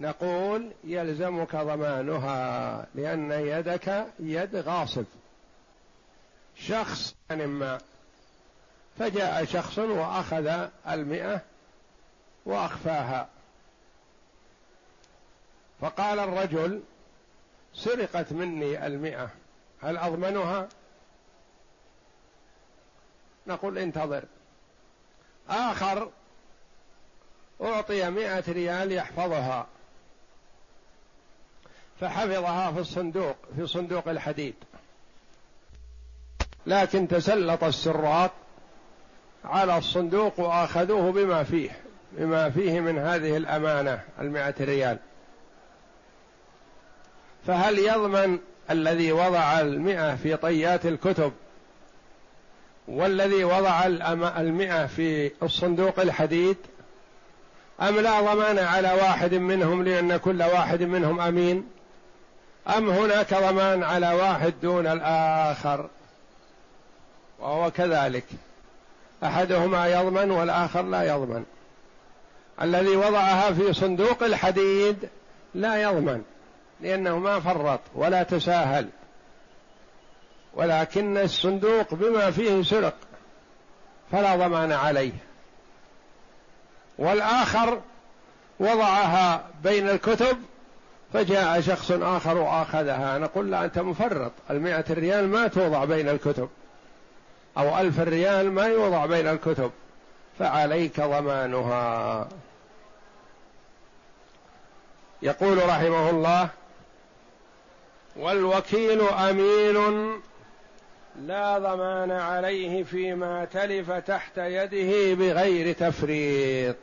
نقول يلزمك ضمانها لأن يدك يد غاصب. شخص ما. فجاء شخص وأخذ المئة وأخفاها. فقال الرجل سرقت مني المئة هل أضمنها؟ نقول انتظر. آخر أعطي مئة ريال يحفظها. فحفظها في الصندوق في صندوق الحديد. لكن تسلط السراق على الصندوق وأخذوه بما فيه بما فيه من هذه الأمانة المئة ريال. فهل يضمن الذي وضع المئة في طيات الكتب والذي وضع المئة في الصندوق الحديد؟ أم لا ضمان على واحد منهم لأن كل واحد منهم أمين؟ أم هناك ضمان على واحد دون الآخر؟ وهو كذلك. أحدهما يضمن والآخر لا يضمن. الذي وضعها في صندوق الحديد لا يضمن لأنه ما فرط ولا تساهل. ولكن الصندوق بما فيه سرق فلا ضمان عليه. والآخر وضعها بين الكتب فجاء شخص آخر وأخذها. نقول لا أنت مفرط. المئة ريال ما توضع بين الكتب. أو ألف ريال ما يوضع بين الكتب. فعليك ضمانها. يقول رحمه الله والوكيل أمين لا ضمان عليه فيما تلف تحت يده بغير تفريط.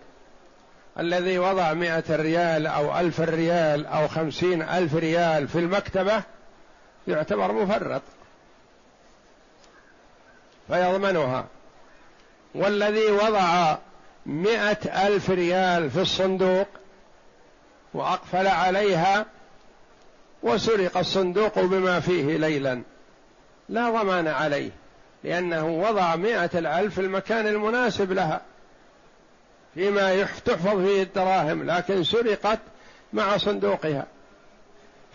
الذي وضع مئة ريال أو ألف ريال أو خمسين ألف ريال في المكتبة يعتبر مفرط. فيضمنها. والذي وضع مئة ألف ريال في الصندوق وأقفل عليها وسرق الصندوق بما فيه ليلا. لا ضمان عليه لأنه وضع مئة الألف في المكان المناسب لها. فيما تحفظ فيه الدراهم لكن سرقت مع صندوقها.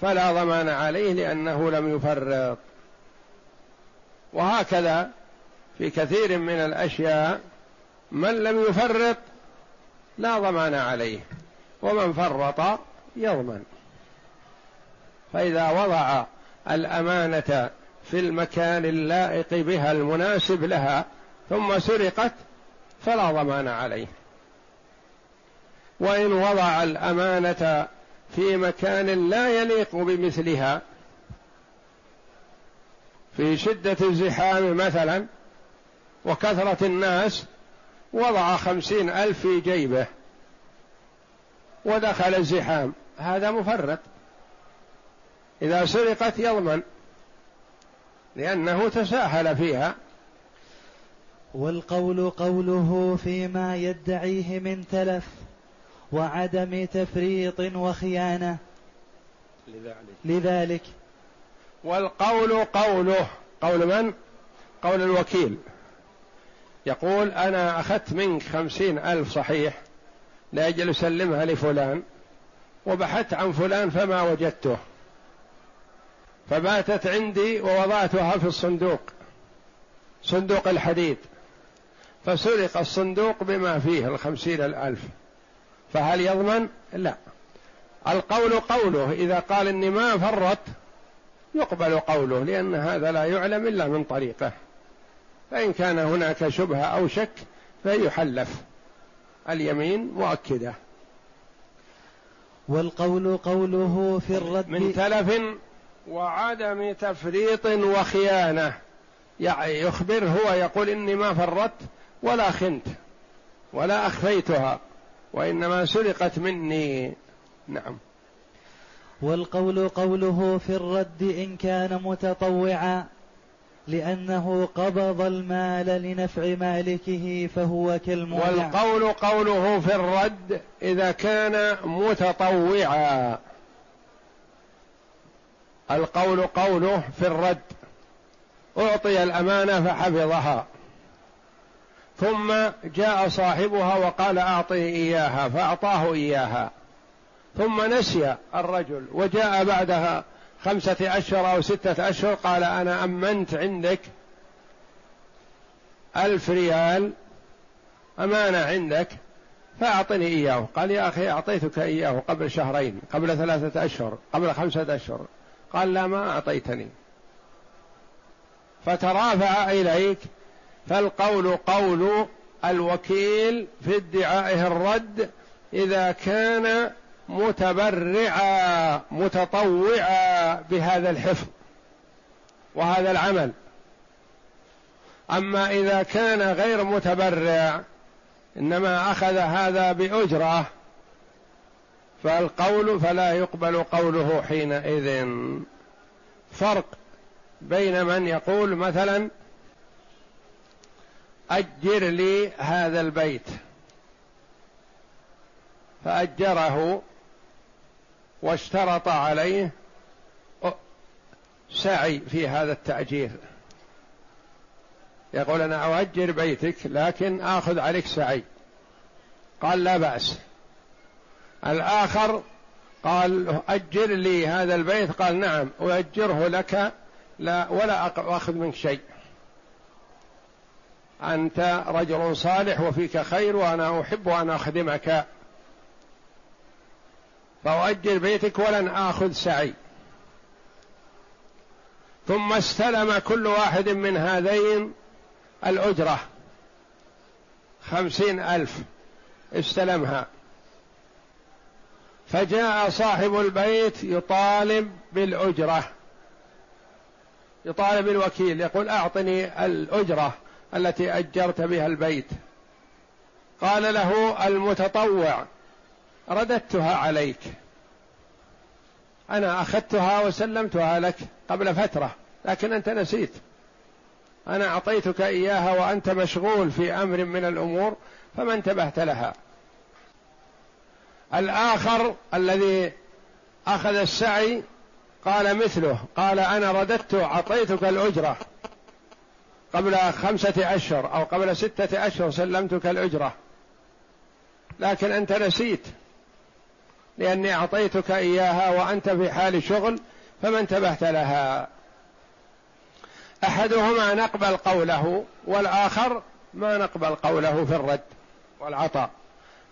فلا ضمان عليه لأنه لم يفرط. وهكذا في كثير من الأشياء من لم يفرط لا ضمان عليه ومن فرط يضمن. فإذا وضع الأمانة في المكان اللائق بها المناسب لها ثم سرقت فلا ضمان عليه. وإن وضع الأمانة في مكان لا يليق بمثلها في شدة الزحام مثلا وكثرة الناس وضع خمسين ألف في جيبه ودخل الزحام. هذا مفرط. إذا سرقت يضمن لأنه تساهل فيها. والقول قوله فيما يدعيه من تلف. وعدم تفريط وخيانة. لذلك, لذلك. والقول قوله. قول من؟ قول الوكيل. يقول أنا أخذت منك خمسين ألف صحيح لأجل أسلمها لفلان وبحثت عن فلان فما وجدته. فباتت عندي ووضعتها في الصندوق صندوق الحديد. فسرق الصندوق بما فيه الخمسين الألف. فهل يضمن؟ لا. القول قوله إذا قال إني ما فرط يقبل قوله لأن هذا لا يعلم إلا من طريقه. فإن كان هناك شبهة أو شك فيحلف. اليمين مؤكدة. والقول قوله في الرد من تلف وعدم تفريط وخيانة. يعني يخبر هو يقول إني ما فرطت ولا خنت ولا أخفيتها. وإنما سرقت مني. نعم. والقول قوله في الرد إن كان متطوعا لأنه قبض المال لنفع مالكه فهو كالمولع والقول قوله في الرد إذا كان متطوعا. القول قوله في الرد. أعطي الأمانة فحفظها. ثم جاء صاحبها وقال أعطه إياها فأعطاه إياها. ثم نسي الرجل وجاء بعدها خمسة أشهر أو ستة أشهر قال أنا أمنت عندك ألف ريال أمانة عندك فأعطني إياه. قال يا أخي أعطيتك إياه قبل شهرين قبل ثلاثة أشهر قبل خمسة أشهر. قال لا ما أعطيتني. فترافع إليك فالقول قول الوكيل في ادعائه الرد إذا كان متبرعا متطوعا بهذا الحفظ وهذا العمل. أما إذا كان غير متبرع إنما أخذ هذا بأجرة فالقول فلا يقبل قوله حينئذ. فرق بين من يقول مثلا أجر لي هذا البيت. فأجره واشترط عليه سعي في هذا التأجير. يقول أنا أؤجر بيتك لكن آخذ عليك سعي. قال لا بأس. الآخر قال أجر لي هذا البيت. قال نعم أؤجره لك لا ولا أخذ منك شيء. أنت رجل صالح وفيك خير وأنا أحب أن أخدمك. فأؤجر بيتك ولن آخذ سعي. ثم استلم كل واحد من هذين الأجرة. خمسين ألف استلمها. فجاء صاحب البيت يطالب بالأجرة. يطالب الوكيل يقول أعطني الأجرة. التي أجرت بها البيت. قال له المتطوع رددتها عليك. أنا أخذتها وسلمتها لك قبل فترة لكن أنت نسيت. أنا أعطيتك إياها وأنت مشغول في أمر من الأمور فما انتبهت لها. الآخر الذي أخذ السعي قال مثله قال أنا رددت أعطيتك الأجرة. قبل خمسة أشهر أو قبل ستة أشهر سلمتك الأجرة. لكن أنت نسيت. لأني أعطيتك إياها وأنت في حال شغل فما انتبهت لها. أحدهما نقبل قوله والآخر ما نقبل قوله في الرد والعطاء.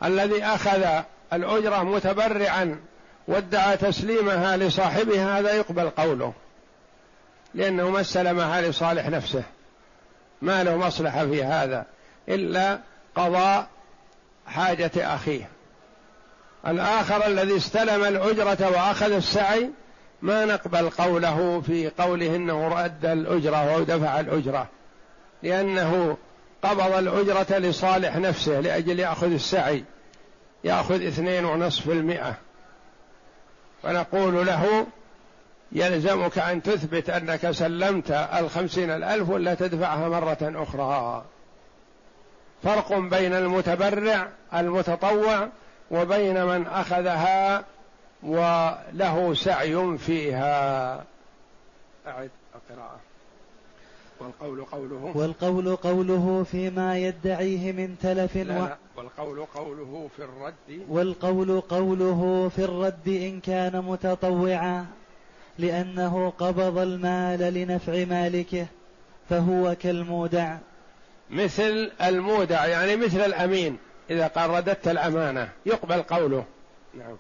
الذي أخذ الأجرة متبرعا وادعى تسليمها لصاحبها هذا يقبل قوله. لأنه ما استلمها لصالح نفسه. ما له مصلحة في هذا إلا قضاء حاجة أخيه. الآخر الذي استلم الأجرة وأخذ السعي ما نقبل قوله في قوله إنه رد الأجرة أو دفع الأجرة لأنه قبض الأجرة لصالح نفسه لأجل يأخذ السعي يأخذ اثنين ونصف المئة. فنقول له يلزمك أن تثبت أنك سلمت الخمسين الألف ولا تدفعها مرة أخرى. فرق بين المتبرع المتطوع وبين من أخذها وله سعي فيها. أعد القراءة. والقول قوله والقول قوله فيما يدعيه من تلف لا لا. والقول قوله في الرد والقول قوله في الرد إن كان متطوعا. لأنه قبض المال لنفع مالكه فهو كالمودع. مثل المودع يعني مثل الأمين إذا قال رددت الأمانة يقبل قوله. نعم.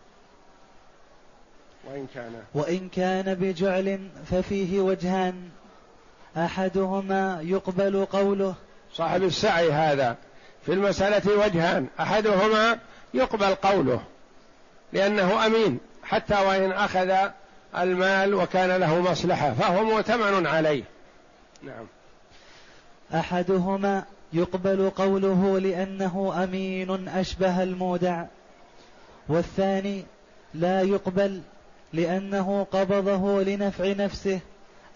وإن كان. وإن كان بجعل ففيه وجهان أحدهما يقبل قوله. صاحب السعي هذا. في المسألة وجهان أحدهما يقبل قوله لأنه أمين حتى وإن أخذ المال وكان له مصلحة فهو مؤتمن عليه. نعم. أحدهما يقبل قوله لأنه أمين أشبه المودع والثاني لا يقبل لأنه قبضه لنفع نفسه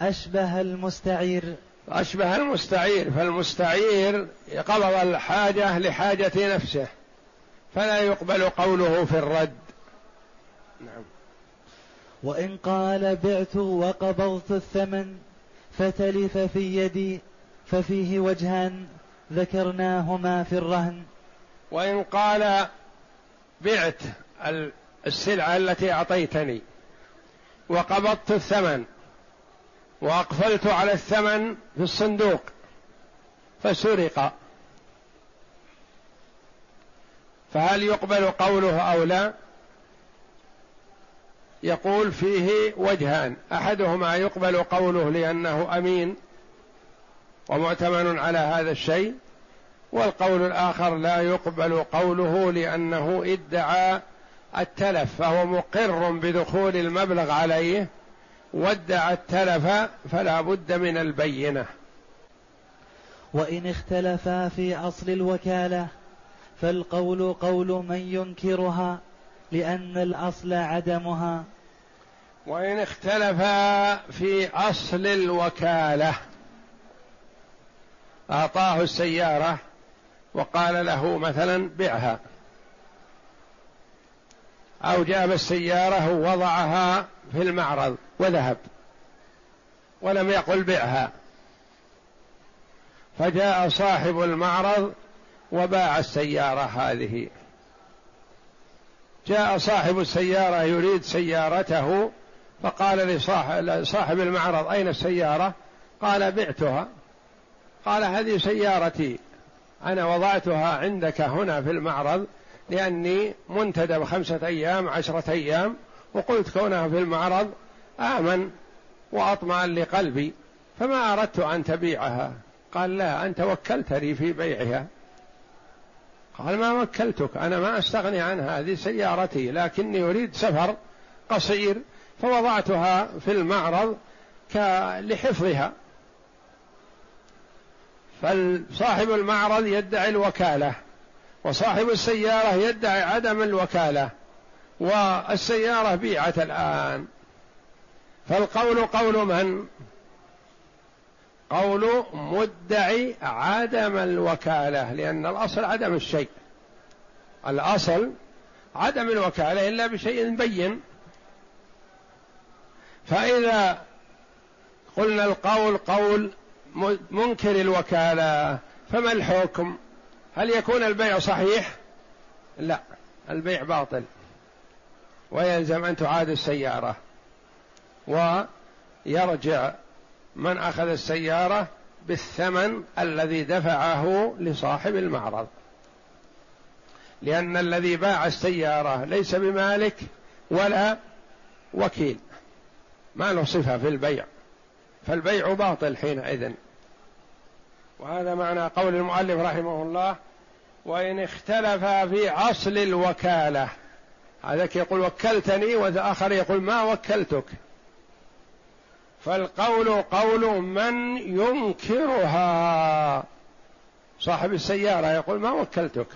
أشبه المستعير. أشبه المستعير فالمستعير قبض الحاجة لحاجة نفسه فلا يقبل قوله في الرد. نعم. وإن قال بعت وقبضت الثمن فتلف في يدي ففيه وجهان ذكرناهما في الرهن. وإن قال بعت السلعة التي أعطيتني وقبضت الثمن وأقفلت على الثمن في الصندوق فسرق. فهل يقبل قوله أو لا؟ يقول فيه وجهان. أحدهما يقبل قوله لأنه أمين ومؤتمن على هذا الشيء والقول الآخر لا يقبل قوله لأنه ادعى التلف فهو مقر بدخول المبلغ عليه وادعى التلف فلا بد من البينة. وإن اختلفا في أصل الوكالة فالقول قول من ينكرها لأن الأصل عدمها. وإن اختلفا في أصل الوكالة. أعطاه السيارة وقال له مثلا بعها أو جاب السيارة ووضعها في المعرض وذهب. ولم يقل بعها فجاء صاحب المعرض وباع السيارة هذه. جاء صاحب السيارة يريد سيارته فقال لصاحب المعرض أين السيارة؟ قال بعتها. قال هذه سيارتي أنا وضعتها عندك هنا في المعرض لأني منتدب خمسة أيام عشرة أيام وقلت كونها في المعرض آمن وأطمئن لقلبي فما أردت أن تبيعها. قال لا أنت وكلتني في بيعها. قال ما وكلتك أنا ما أستغني عنها هذه سيارتي لكني أريد سفر قصير فوضعتها في المعرض لحفظها فصاحب المعرض يدعي الوكالة وصاحب السيارة يدعي عدم الوكالة والسيارة بيعت الآن فالقول قول من؟ قول مدعي عدم الوكالة لأن الأصل عدم الشيء. الأصل عدم الوكالة إلا بشيء بين. فإذا قلنا القول قول منكر الوكالة فما الحكم؟ هل يكون البيع صحيح؟ لا البيع باطل. ويلزم أن تعاد السيارة. ويرجع من أخذ السيارة بالثمن الذي دفعه لصاحب المعرض. لأن الذي باع السيارة ليس بمالك ولا وكيل. ما له صفة في البيع. فالبيع باطل حينئذ. وهذا معنى قول المؤلف رحمه الله وإن اختلف في أصل الوكالة. هذاك يقول وكلتني والآخر يقول ما وكلتك. فالقول قول من ينكرها. صاحب السيارة يقول ما وكلتك.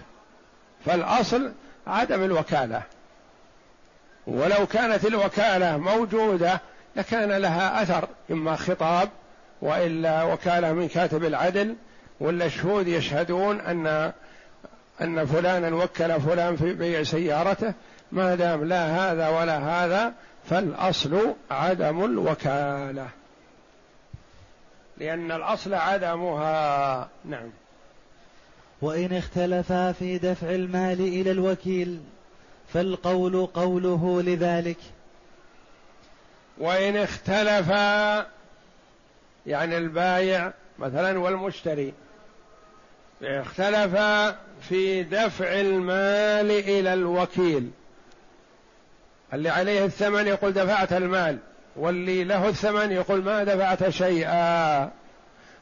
فالأصل عدم الوكالة. ولو كانت الوكالة موجودة لكان لها أثر إما خطاب وإلا وكالة من كاتب العدل ولا شهود يشهدون أن أن فلانا وكل فلان في بيع سيارته. ما دام لا هذا ولا هذا فالأصل عدم الوكالة. لأن الأصل عدمها نعم. وإن اختلفا في دفع المال إلى الوكيل فالقول قوله لذلك. وإن اختلفا يعني البايع مثلا والمشتري اختلف في دفع المال إلى الوكيل. اللي عليه الثمن يقول دفعت المال واللي له الثمن يقول ما دفعت شيئا.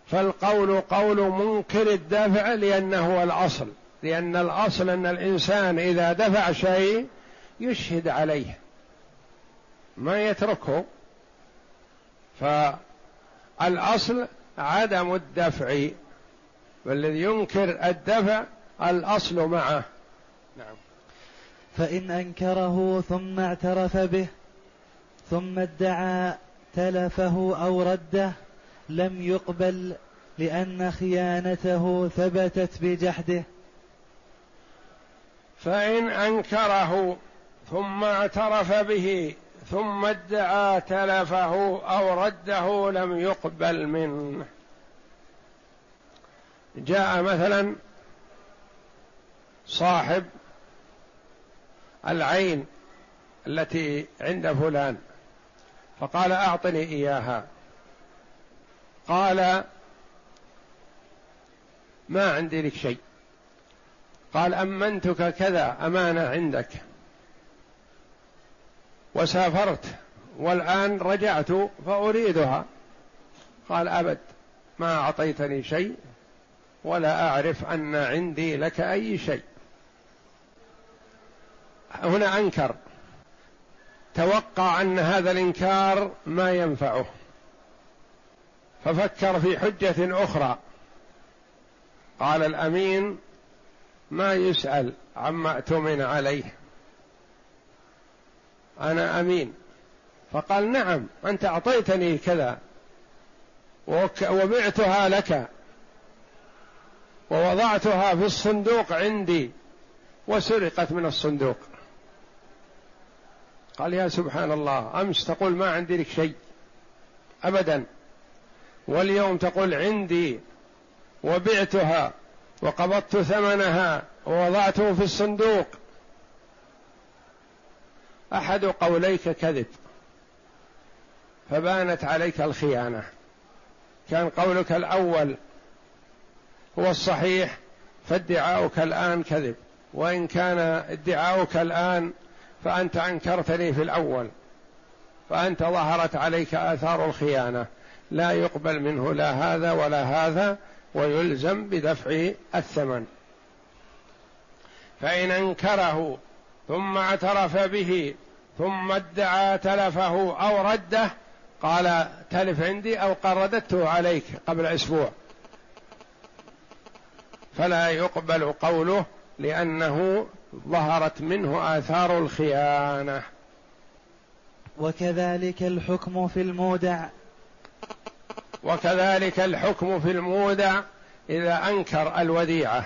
فالقول قول منكر الدفع لأنه هو الأصل لأن الأصل أن الإنسان إذا دفع شيء يشهد عليه ما يتركه. فالأصل عدم الدفع والذي ينكر الدفع الأصل معه. نعم. فإن أنكره ثم اعترف به ثم ادعى تلفه أو رده لم يقبل لأن خيانته ثبتت بجحده. فإن أنكره ثم اعترف به ثم ادعى تلفه أو رده لم يقبل منه. جاء مثلا صاحب العين التي عند فلان فقال أعطني إياها. قال ما عندي لك شيء. قال أمنتك كذا أمانة عندك. وسافرت والآن رجعت فأريدها. قال أبد ما أعطيتني شيء ولا أعرف أن عندي لك أي شيء. هنا أنكر. توقع أن هذا الإنكار ما ينفعه. ففكر في حجة أخرى. قال الأمين ما يسأل عما اؤتمن عليه. أنا أمين. فقال نعم أنت أعطيتني كذا. وبعتها لك. ووضعتها في الصندوق عندي. وسرقت من الصندوق. قال يا سبحان الله أمس تقول ما عندي لك شيء ابدا. واليوم تقول عندي وبعتها وقبضت ثمنها ووضعته في الصندوق. أحد قوليك كذب فبانت عليك الخيانة. كان قولك الأول هو الصحيح فادعاؤك الآن كذب. وإن كان ادعاؤك الآن فأنت أنكرتني في الأول فأنت ظهرت عليك آثار الخيانة. لا يقبل منه لا هذا ولا هذا ويلزم بدفع الثمن. فإن أنكره ثم اعترف به ثم ادعى تلفه أو رده قال تلف عندي أو قردته عليك قبل أسبوع. فلا يقبل قوله لأنه ظهرت منه آثار الخيانة. وكذلك الحكم في المودع. وكذلك الحكم في المودع إذا أنكر الوديعة.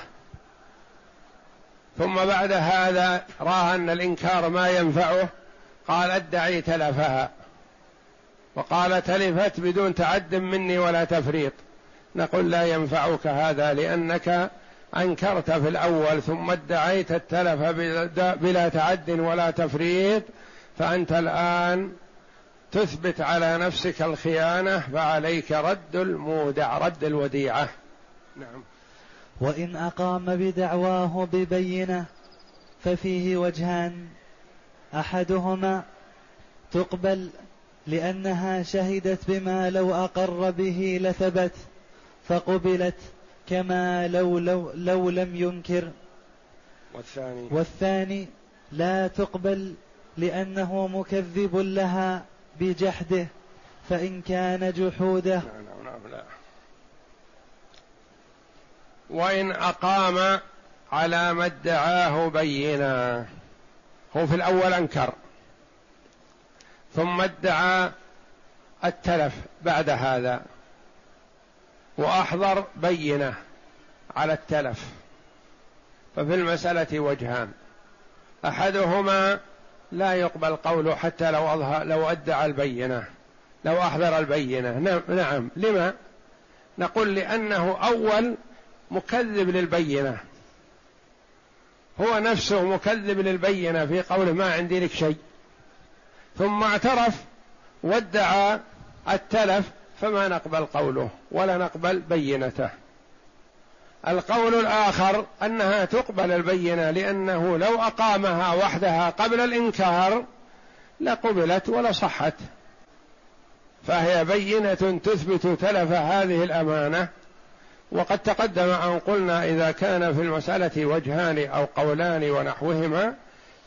ثم بعد هذا راى أن الإنكار ما ينفعه قال أدعي تلفها. وقال تلفت بدون تعد مني ولا تفريط. نقول لا ينفعك هذا لأنك أنكرت في الأول ثم ادعيت التلف بلا تعد ولا تفريط فأنت الآن تثبت على نفسك الخيانة فعليك رد المودع رد الوديعة. نعم. وإن أقام بدعواه ببينة ففيه وجهان. أحدهما تقبل لأنها شهدت بما لو أقر به لثبت فقبلت كما لو لو, لو لم ينكر. والثاني. والثاني لا تقبل لأنه مكذب لها بجحده فإن كان جحوده. نعم نعم لا. وإن أقام على ما ادعاه بينا. هو في الأول أنكر ثم ادعى التلف بعد هذا. وأحضر بينة على التلف. ففي المسألة وجهان. أحدهما لا يقبل قوله حتى لو أظهر لو أدعى البينة لو أحضر البينة. نعم, نعم. لما؟ نقول لأنه أول مكذب للبينة. هو نفسه مكذب للبينة في قوله ما عندي لك شيء. ثم اعترف وادعى التلف فما نقبل قوله ولا نقبل بينته. القول الآخر أنها تقبل البينة لأنه لو أقامها وحدها قبل الإنكار لقبلت ولا صحت. فهي بينة تثبت تلف هذه الأمانة. وقد تقدم أن قلنا إذا كان في المسألة وجهان أو قولان ونحوهما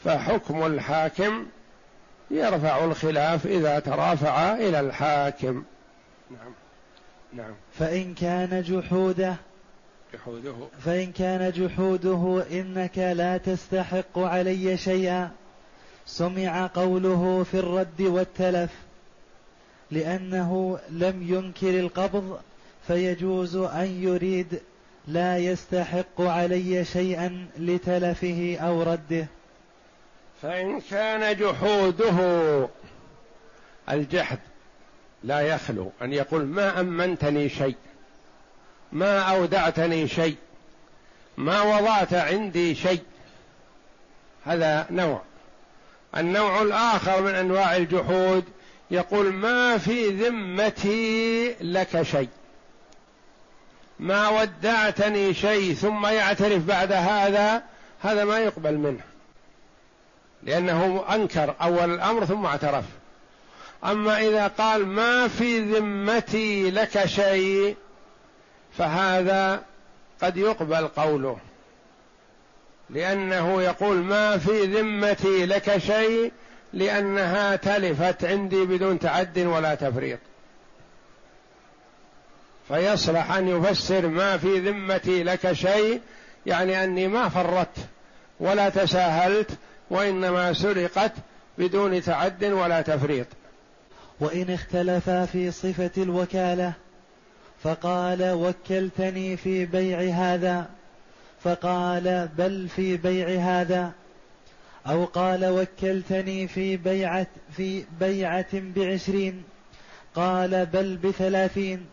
فحكم الحاكم يرفع الخلاف إذا ترافع إلى الحاكم. نعم. نعم. فإن كان جحوده جحوده. فإن كان جحوده إنك لا تستحق علي شيئا. سمع قوله في الرد والتلف لأنه لم ينكر القبض فيجوز أن يريد لا يستحق علي شيئا لتلفه أو رده. فإن كان جحوده الجحد لا يخلو أن يقول ما أمنتني شيء ما أودعتني شيء ما وضعت عندي شيء. هذا نوع. النوع الآخر من أنواع الجحود يقول ما في ذمتي لك شيء ما ودعتني شيء ثم يعترف بعد هذا هذا ما يقبل منه لأنه أنكر أول الأمر ثم اعترف. أما إذا قال ما في ذمتي لك شيء فهذا قد يقبل قوله. لأنه يقول ما في ذمتي لك شيء لأنها تلفت عندي بدون تعد ولا تفريط. فيصلح أن يفسر ما في ذمتي لك شيء يعني أني ما فرطت ولا تساهلت وإنما سرقت بدون تعد ولا تفريط. وإن اختلفا في صفة الوكالة فقال وكلتني في بيع هذا فقال بل في بيع هذا أو قال وكلتني في بيعة في بيعة بعشرين قال بل بثلاثين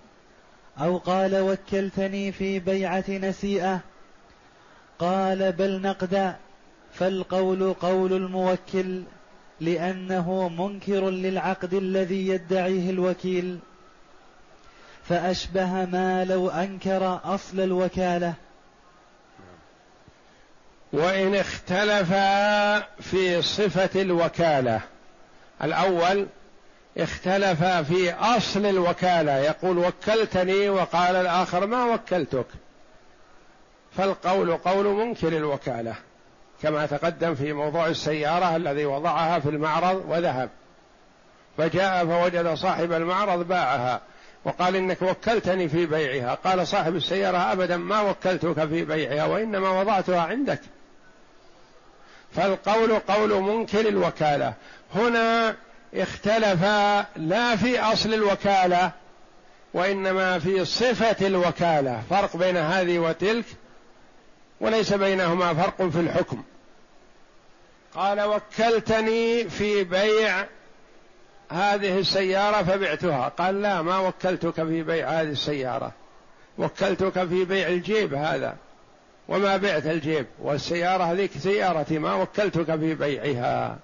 أو قال وكلتني في بيعة نسيئة قال بل نقدأ فالقول قول الموكل لأنه منكر للعقد الذي يدعيه الوكيل. فأشبه ما لو أنكر أصل الوكالة. وإن اختلفا في صفة الوكالة. الأول اختلف في أصل الوكالة. يقول وكلتني وقال الآخر ما وكلتك. فالقول قول منكر الوكالة. كما تقدم في موضوع السيارة الذي وضعها في المعرض وذهب. فجاء فوجد صاحب المعرض باعها وقال إنك وكلتني في بيعها. قال صاحب السيارة أبدا ما وكلتك في بيعها وإنما وضعتها عندك. فالقول قول منكر الوكالة. هنا اختلفا لا في أصل الوكالة وإنما في صفة الوكالة. فرق بين هذه وتلك وليس بينهما فرق في الحكم. قال وكلتني في بيع هذه السيارة فبعتها. قال لا ما وكلتك في بيع هذه السيارة. وكلتك في بيع الجيب هذا. وما بعت الجيب. والسيارة هذيك سيارتي ما وكلتك في بيعها.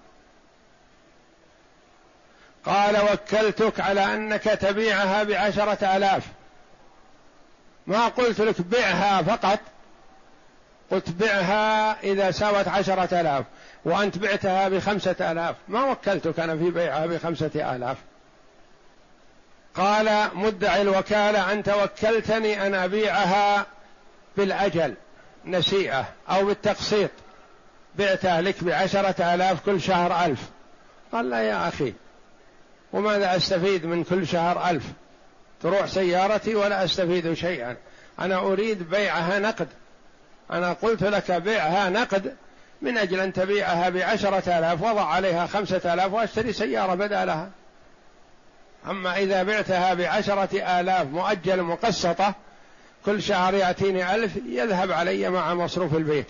قال وكلتك على أنك تبيعها بعشرة آلاف. ما قلت لك بعها فقط. قلت بعها إذا ساوت عشرة آلاف. وأنت بعتها بخمسة آلاف. ما وكلتك أنا في بيعها بخمسة آلاف. قال مدعي الوكالة أنت وكلتني أن أبيعها بالأجل نسيئة أو بالتقسيط. بعتها لك بعشرة آلاف كل شهر ألف. قال لا يا أخي. وماذا أستفيد من كل شهر ألف؟ تروح سيارتي ولا أستفيد شيئا. أنا أريد بيعها نقد. أنا قلت لك بيعها نقد. من أجل أن تبيعها بعشرة آلاف وضع عليها خمسة آلاف وأشتري سيارة بدالها. أما إذا بعتها بعشرة آلاف مؤجل مقسطة كل شهر يأتيني ألف يذهب علي مع مصروف البيت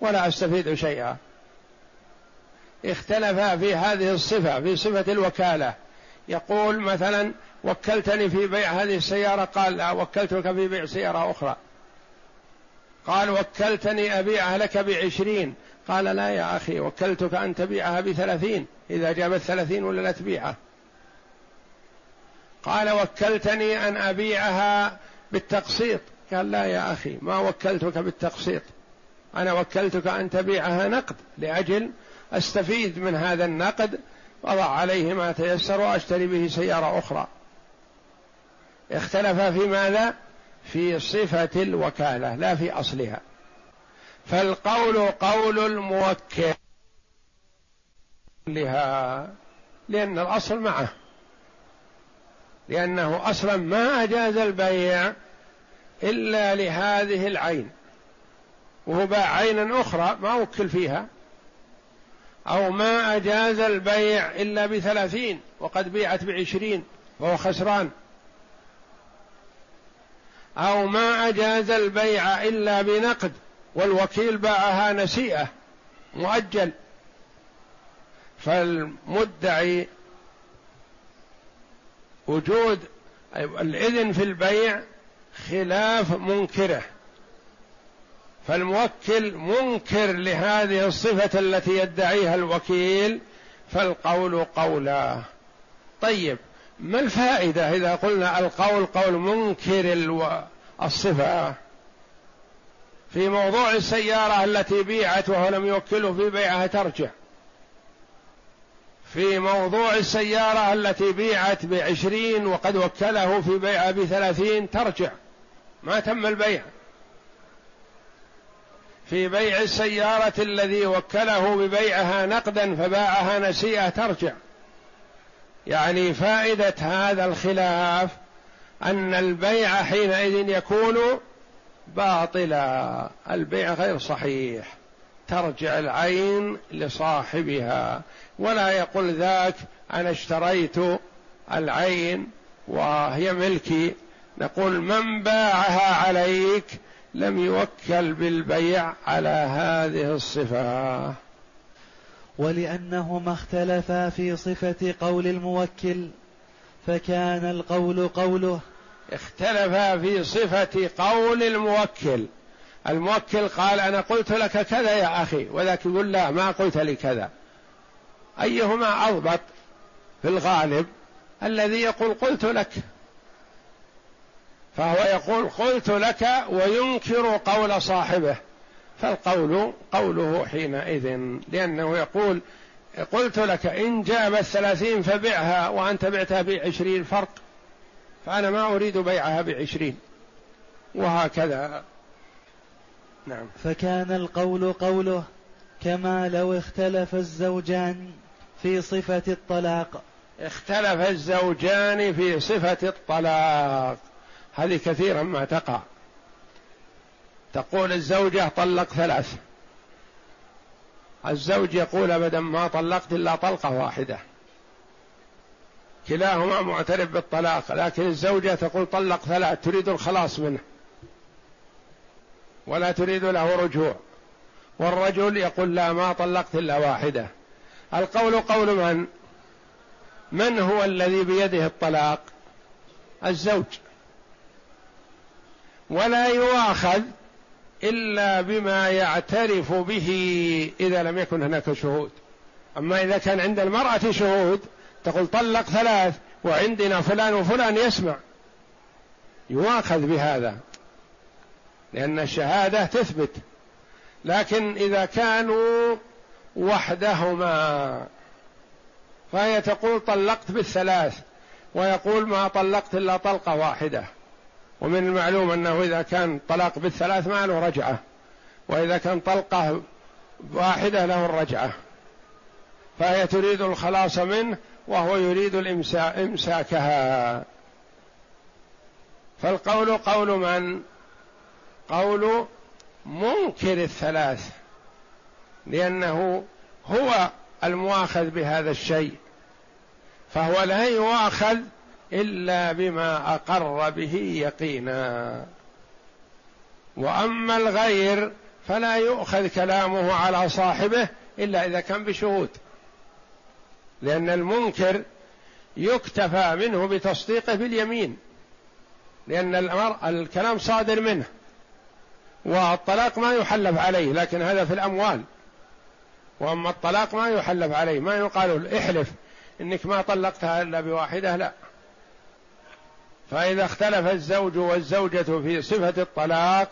ولا أستفيد شيئا. اختلف في هذه الصفة في صفة الوكالة. يقول مثلا وكلتني في بيع هذه السيارة قال لا وكلتك في بيع سيارة أخرى. قال وكلتني أبيعها لك بعشرين. قال لا يا أخي وكلتك أن تبيعها بثلاثين. إذا جابت ثلاثين ولا لا تبيعها؟ قال وكلتني أن أبيعها بالتقسيط. قال لا يا أخي ما وكلتك بالتقسيط. أنا وكلتك أن تبيعها نقد لأجل أستفيد من هذا النقد وضع عليه ما تيسر وأشتري به سيارة أخرى. اختلف في ماذا؟ في صفة الوكالة لا في أصلها. فالقول قول الموكل لها لأن الأصل معه. لأنه أصلا ما أجاز البيع إلا لهذه العين. وهو باع عينا أخرى ما وكل فيها. أو ما أجاز البيع إلا بثلاثين وقد بيعت بعشرين وهو خسران. أو ما أجاز البيع إلا بنقد. والوكيل باعها نسيئة مؤجل. فالمدعي وجود الإذن في البيع خلاف منكره. فالموكل منكر لهذه الصفة التي يدعيها الوكيل فالقول قولا. طيب ما الفائدة إذا قلنا القول قول منكر الصفة؟ في موضوع السيارة التي بيعت وهو لم يوكله في بيعها ترجع. في موضوع السيارة التي بيعت بعشرين وقد وكله في بيعها بثلاثين ترجع. ما تم البيع. في بيع السيارة الذي وكله ببيعها نقدا فباعها نسيئة ترجع. يعني فائدة هذا الخلاف أن البيع حينئذ يكون باطلا البيع غير صحيح. ترجع العين لصاحبها. ولا يقول ذاك أنا اشتريت العين وهي ملكي. نقول من باعها عليك لم يوكل بالبيع على هذه الصفة. ولأنهما اختلفا في صفة قول الموكل فكان القول قوله. اختلفا في صفة قول الموكل. الموكل قال أنا قلت لك كذا يا أخي وذاك يقول لا ما قلت لي كذا. أيهما أضبط في الغالب الذي يقول قلت لك؟ فهو يقول قلت لك وينكر قول صاحبه. فالقول قوله حينئذ لأنه يقول قلت لك إن جاب الثلاثين فبعها وأنت بعتها بعشرين فرق. فأنا ما أريد بيعها بعشرين. وهكذا. نعم. فكان القول قوله كما لو اختلف الزوجان في صفة الطلاق. اختلف الزوجان في صفة الطلاق. هذه كثيرا ما تقع. تقول الزوجة طلق ثلاث. الزوج يقول أبدا ما طلقت إلا طلقة واحدة. كلاهما معترف بالطلاق لكن الزوجة تقول طلق ثلاث تريد الخلاص منه. ولا تريد له رجوع. والرجل يقول لا ما طلقت إلا واحدة. القول قول من؟ من هو الذي بيده الطلاق؟ الزوج. ولا يؤاخذ إلا بما يعترف به إذا لم يكن هناك شهود. أما إذا كان عند المرأة شهود تقول طلق ثلاث وعندنا فلان وفلان يسمع. يؤاخذ بهذا. لأن الشهادة تثبت. لكن إذا كانوا وحدهما فهي تقول طلقت بالثلاث ويقول ما طلقت إلا طلقة واحدة. ومن المعلوم أنه إذا كان طلاق بالثلاث ما له رجعة. وإذا كان طلقة واحدة له الرجعة. فهي تريد الخلاص منه وهو يريد إمساكها. فالقول قول من؟ قول منكر الثلاث لأنه هو المؤاخذ بهذا الشيء فهو لا يؤاخذ إلا بما أقر به يقينا. وأما الغير فلا يؤخذ كلامه على صاحبه إلا إذا كان بشهود. لأن المنكر يكتفى منه بتصديقه باليمين لأن الكلام صادر منه والطلاق ما يحلف عليه لكن هذا في الأموال. وأما الطلاق ما يحلف عليه ما يقال احلف إنك ما طلقتها إلا بواحدة لا. فإذا اختلف الزوج والزوجة في صفة الطلاق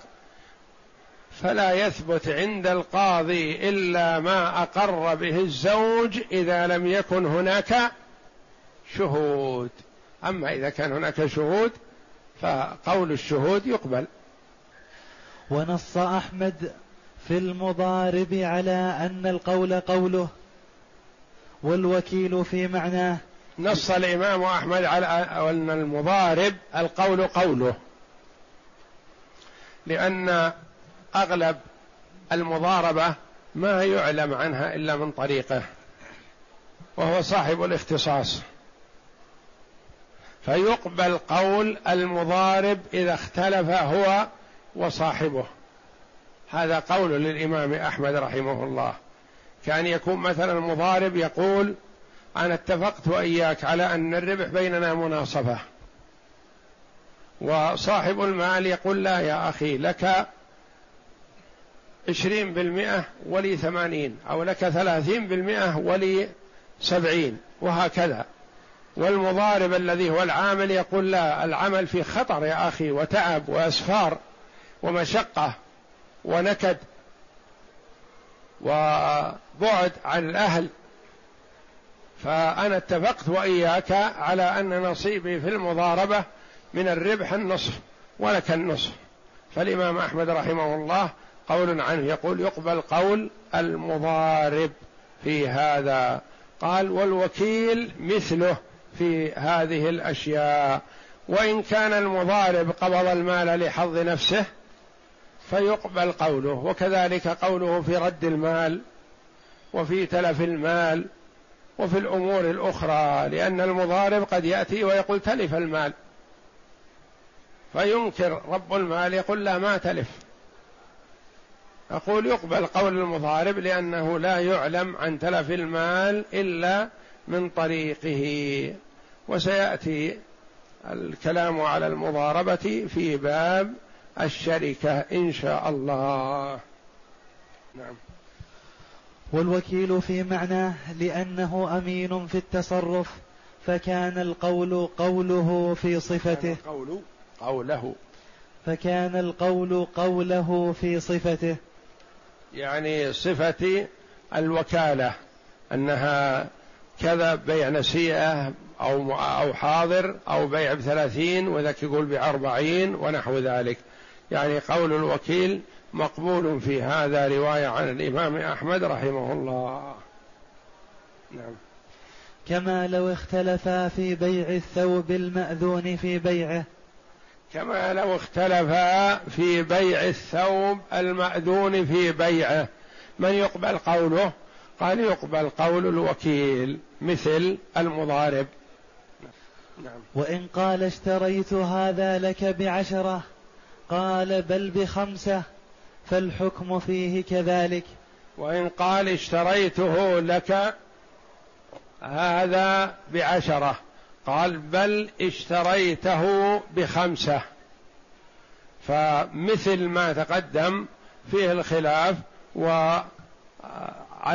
فلا يثبت عند القاضي إلا ما أقر به الزوج إذا لم يكن هناك شهود. أما إذا كان هناك شهود فقول الشهود يقبل. ونص أحمد في المضارب على أن القول قوله والوكيل في معناه نص الإمام أحمد على أن المضارب القول قوله لأن أغلب المضاربة ما يعلم عنها إلا من طريقه وهو صاحب الاختصاص. فيقبل قول المضارب إذا اختلف هو وصاحبه. هذا قول للإمام أحمد رحمه الله. كان يكون مثلا المضارب يقول أنا اتفقت وإياك على أن الربح بيننا مناصفة. وصاحب المال يقول لا يا أخي لك عشرين بالمئة ولي ثمانين أو لك ثلاثين بالمئة ولي سبعين وهكذا. والمضارب الذي هو العامل يقول لا العمل في خطر يا أخي وتعب وأسفار ومشقة ونكد وبعد عن الأهل. فأنا اتفقت وإياك على أن نصيبي في المضاربة من الربح النصف ولك النصف. فالإمام أحمد رحمه الله قول عنه يقول يقبل قول المضارب في هذا. قال والوكيل مثله في هذه الأشياء. وإن كان المضارب قبض المال لحظ نفسه فيقبل قوله. وكذلك قوله في رد المال وفي تلف المال وفي الأمور الأخرى لأن المضارب قد يأتي ويقول تلف المال. فينكر رب المال يقول لا ما تلف. أقول يقبل قول المضارب لأنه لا يعلم عن تلف المال إلا من طريقه. وسيأتي الكلام على المضاربة في باب الشركة إن شاء الله. نعم. والوكيل في معناه لأنه أمين في التصرف فكان القول قوله في صفته. قول قوله. فكان القول قوله في صفته. يعني صفة الوكالة أنها كذا بيع نسيئة أو أو حاضر أو بيع بثلاثين وذاك يقول بأربعين ونحو ذلك. يعني قول الوكيل مقبول في هذا رواية عن الإمام أحمد رحمه الله. نعم. كما لو اختلفا في بيع الثوب المأذون في بيعه كما لو اختلفا في بيع الثوب المأذون في بيعه من يقبل قوله؟ قال يقبل قول الوكيل مثل المضارب. نعم. وإن قال اشتريت هذا لك بعشرة قال بل بخمسة فالحكم فيه كذلك. وإن قال اشتريته لك هذا بعشرة. قال بل اشتريته بخمسة. فمثل ما تقدم فيه الخلاف وعلى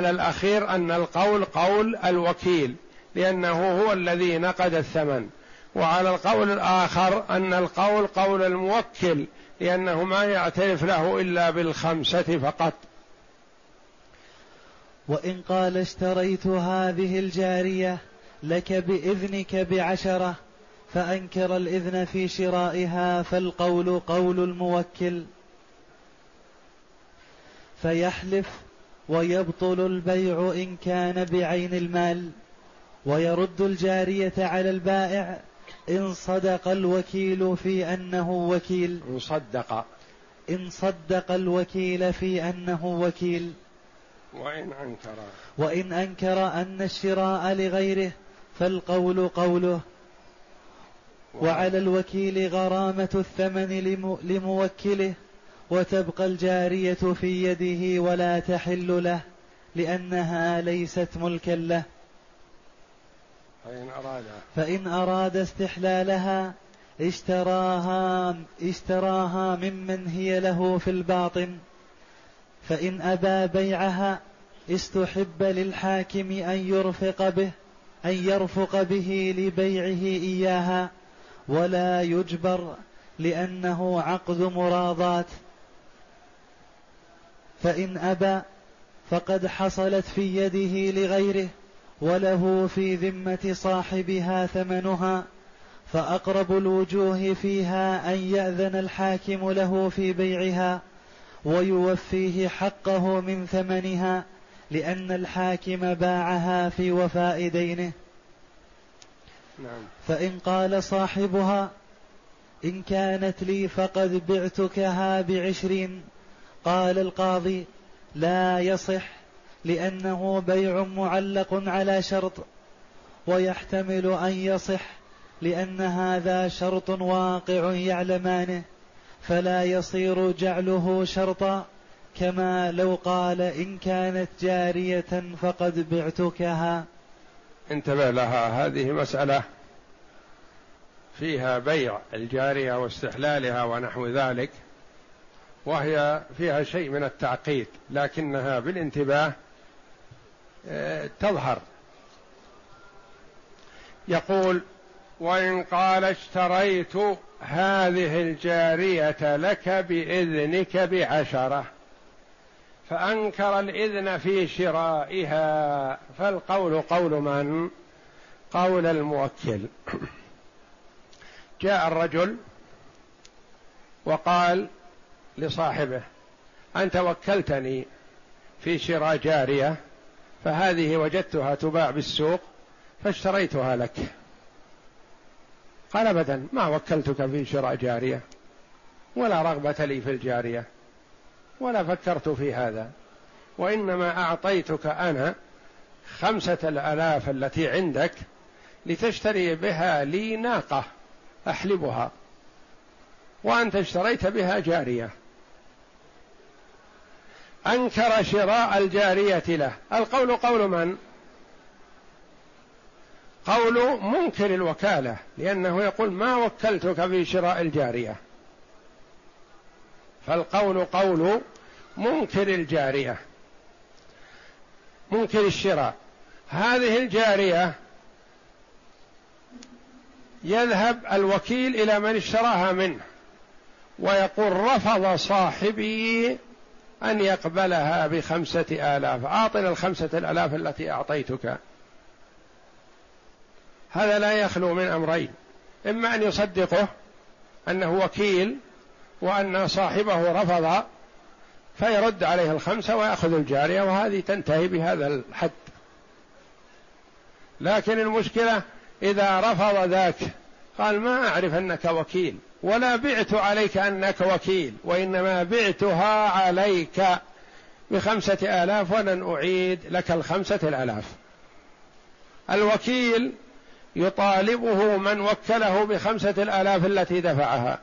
الأخير أن القول قول الوكيل لأنه هو الذي نقد الثمن. وعلى القول الآخر أن القول قول الموكل لأنه ما يعترف له إلا بالخمسة فقط. وإن قال اشتريت هذه الجارية لك بإذنك بعشرة فأنكر الإذن في شرائها فالقول قول الموكل. فيحلف ويبطل البيع إن كان بعين المال ويرد الجارية على البائع إن صدق الوكيل في أنه وكيل. إن صدق. إن صدق الوكيل في أنه وكيل. وإن أنكر. وإن أنكر أن الشراء لغيره فالقول قوله وعلى الوكيل غرامة الثمن لموكله وتبقى الجارية في يده ولا تحل له لأنها ليست ملكا له. فإن أراد فإن أراد استحلالها اشتراها اشتراها ممن هي له في الباطن. فإن أبى بيعها استحب للحاكم أن يرفق به. أن يرفق به لبيعه إياها ولا يجبر لأنه عقد مراضات. فإن أبى فقد حصلت في يده لغيره وله في ذمة صاحبها ثمنها فأقرب الوجوه فيها أن يأذن الحاكم له في بيعها ويوفيه حقه من ثمنها لأن الحاكم باعها في وفاء دينه. نعم. فإن قال صاحبها إن كانت لي فقد بعتكها بعشرين. قال القاضي لا يصح لأنه بيع معلق على شرط ويحتمل أن يصح لأن هذا شرط واقع يعلمانه فلا يصير جعله شرطا. كما لو قال إن كانت جارية فقد بعتكها. انتبه لها. هذه مسألة فيها بيع الجارية واستحلالها ونحو ذلك وهي فيها شيء من التعقيد لكنها بالانتباه آه، تظهر. يقول وإن قال اشتريت هذه الجارية لك بإذنك بعشرة فأنكر الإذن في شرائها فالقول قول من؟ قول الموكل. جاء الرجل وقال لصاحبه أنت وكلتني في شراء جارية فهذه وجدتها تباع بالسوق فاشتريتها لك. قال ابدا ما وكلتك في شراء جارية؟ ولا رغبة لي في الجارية. ولا فكرت في هذا. وإنما أعطيتك أنا خمسة الألاف التي عندك لتشتري بها لي ناقة أحلبها. وأنت اشتريت بها جارية. أنكر شراء الجارية له. القول قول من؟ قول منكر الوكالة لأنه يقول ما وكلتك في شراء الجارية. فالقول قول منكر الجارية منكر الشراء. هذه الجارية يذهب الوكيل إلى من اشتراها منه ويقول رفض صاحبي أن يقبلها بخمسة آلاف. أعطنا الخمسة الآلاف التي أعطيتك. هذا لا يخلو من أمرين إما أن يصدقه أنه وكيل وأن صاحبه رفض فيرد عليه الخمسة ويأخذ الجارية وهذه تنتهي بهذا الحد. لكن المشكلة إذا رفض ذاك قال ما أعرف أنك وكيل ولا بعت عليك أنك وكيل وإنما بعتها عليك بخمسة آلاف ولن أعيد لك الخمسة الآلاف. الوكيل يطالبه من وكله بخمسة الآلاف التي دفعها.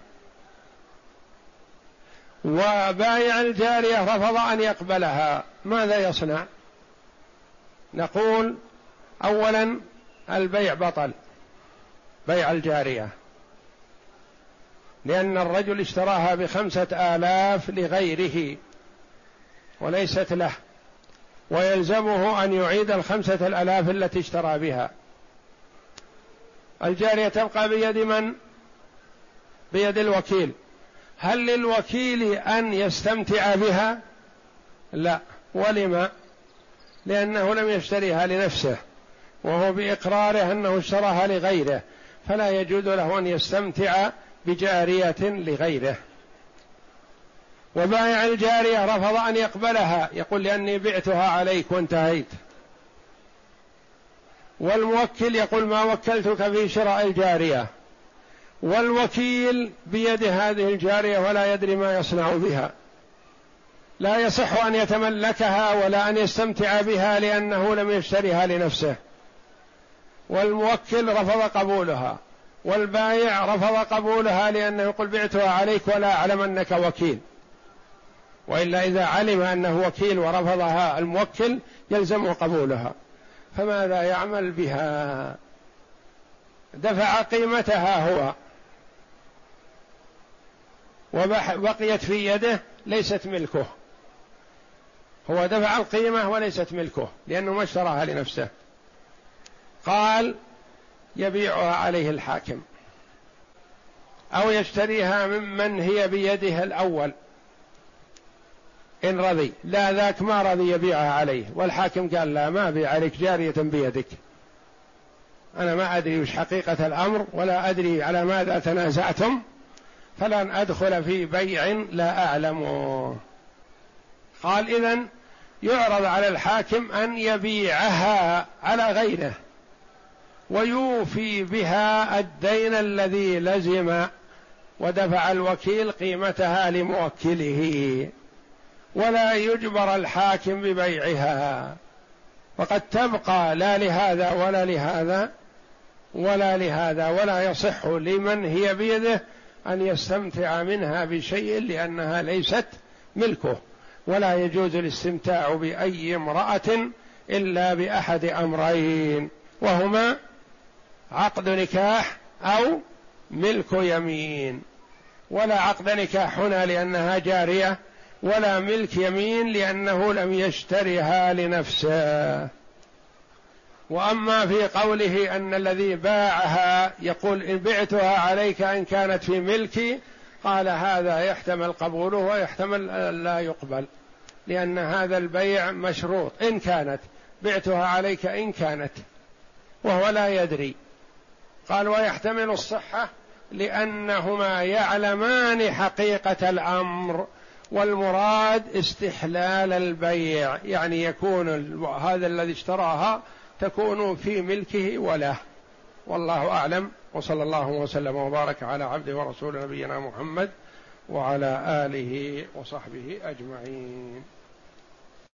وبايع الجارية رفض أن يقبلها. ماذا يصنع؟ نقول أولا البيع بطل بيع الجارية لأن الرجل اشتراها بخمسة آلاف لغيره وليست له ويلزمه أن يعيد الخمسة الآلاف التي اشترى بها. الجارية تبقى بيد من؟ بيد الوكيل. هل للوكيل أن يستمتع بها؟ لا ولما؟ لأنه لم يشتريها لنفسه وهو بإقراره أنه اشتراها لغيره فلا يجوز له أن يستمتع بجارية لغيره وبائع الجارية رفض أن يقبلها يقول لأني بعتها عليك وانتهيت والموكل يقول ما وكلتك في شراء الجارية والوكيل بيد هذه الجارية ولا يدري ما يصنع بها. لا يصح أن يتملكها ولا أن يستمتع بها لأنه لم يشتريها لنفسه. والموكل رفض قبولها. والبايع رفض قبولها لأنه يقول بعتها عليك ولا أعلم أنك وكيل. وإلا إذا علم أنه وكيل ورفضها الموكل يلزم قبولها. فماذا يعمل بها؟ دفع قيمتها هو. وبقيت في يده ليست ملكه. هو دفع القيمة وليست ملكه لأنه ما اشتراها لنفسه. قال يبيعها عليه الحاكم. أو يشتريها ممن هي بيده الأول. إن رضي. لا ذاك ما رضي يبيعها عليه. والحاكم قال لا ما أبيع عليك جارية بيدك. أنا ما أدري وش حقيقة الأمر ولا أدري على ماذا تنازعتم. فلن أدخل في بيع لا اعلمه قال اذا يعرض على الحاكم أن يبيعها على غيره ويوفي بها الدين الذي لزم ودفع الوكيل قيمتها لموكله. ولا يجبر الحاكم ببيعها. وقد تبقى لا لهذا ولا لهذا ولا لهذا ولا يصح لمن هي بيده أن يستمتع منها بشيء لأنها ليست ملكه ولا يجوز الاستمتاع بأي امرأة إلا بأحد أمرين وهما عقد نكاح أو ملك يمين. ولا عقد نكاح هنا لأنها جارية ولا ملك يمين لأنه لم يشترها لنفسه. وأما في قوله أن الذي باعها يقول إن بعتها عليك إن كانت في ملكي قال هذا يحتمل قبوله ويحتمل لا يقبل لأن هذا البيع مشروط. إن كانت بعتها عليك إن كانت وهو لا يدري. قال ويحتمل الصحة لأنهما يعلمان حقيقة الأمر والمراد استحلال البيع يعني يكون هذا الذي اشتراها تكون في ملكه وله. والله أعلم. وصلى الله وسلم وبارك على عبده ورسول نبينا محمد وعلى آله وصحبه أجمعين.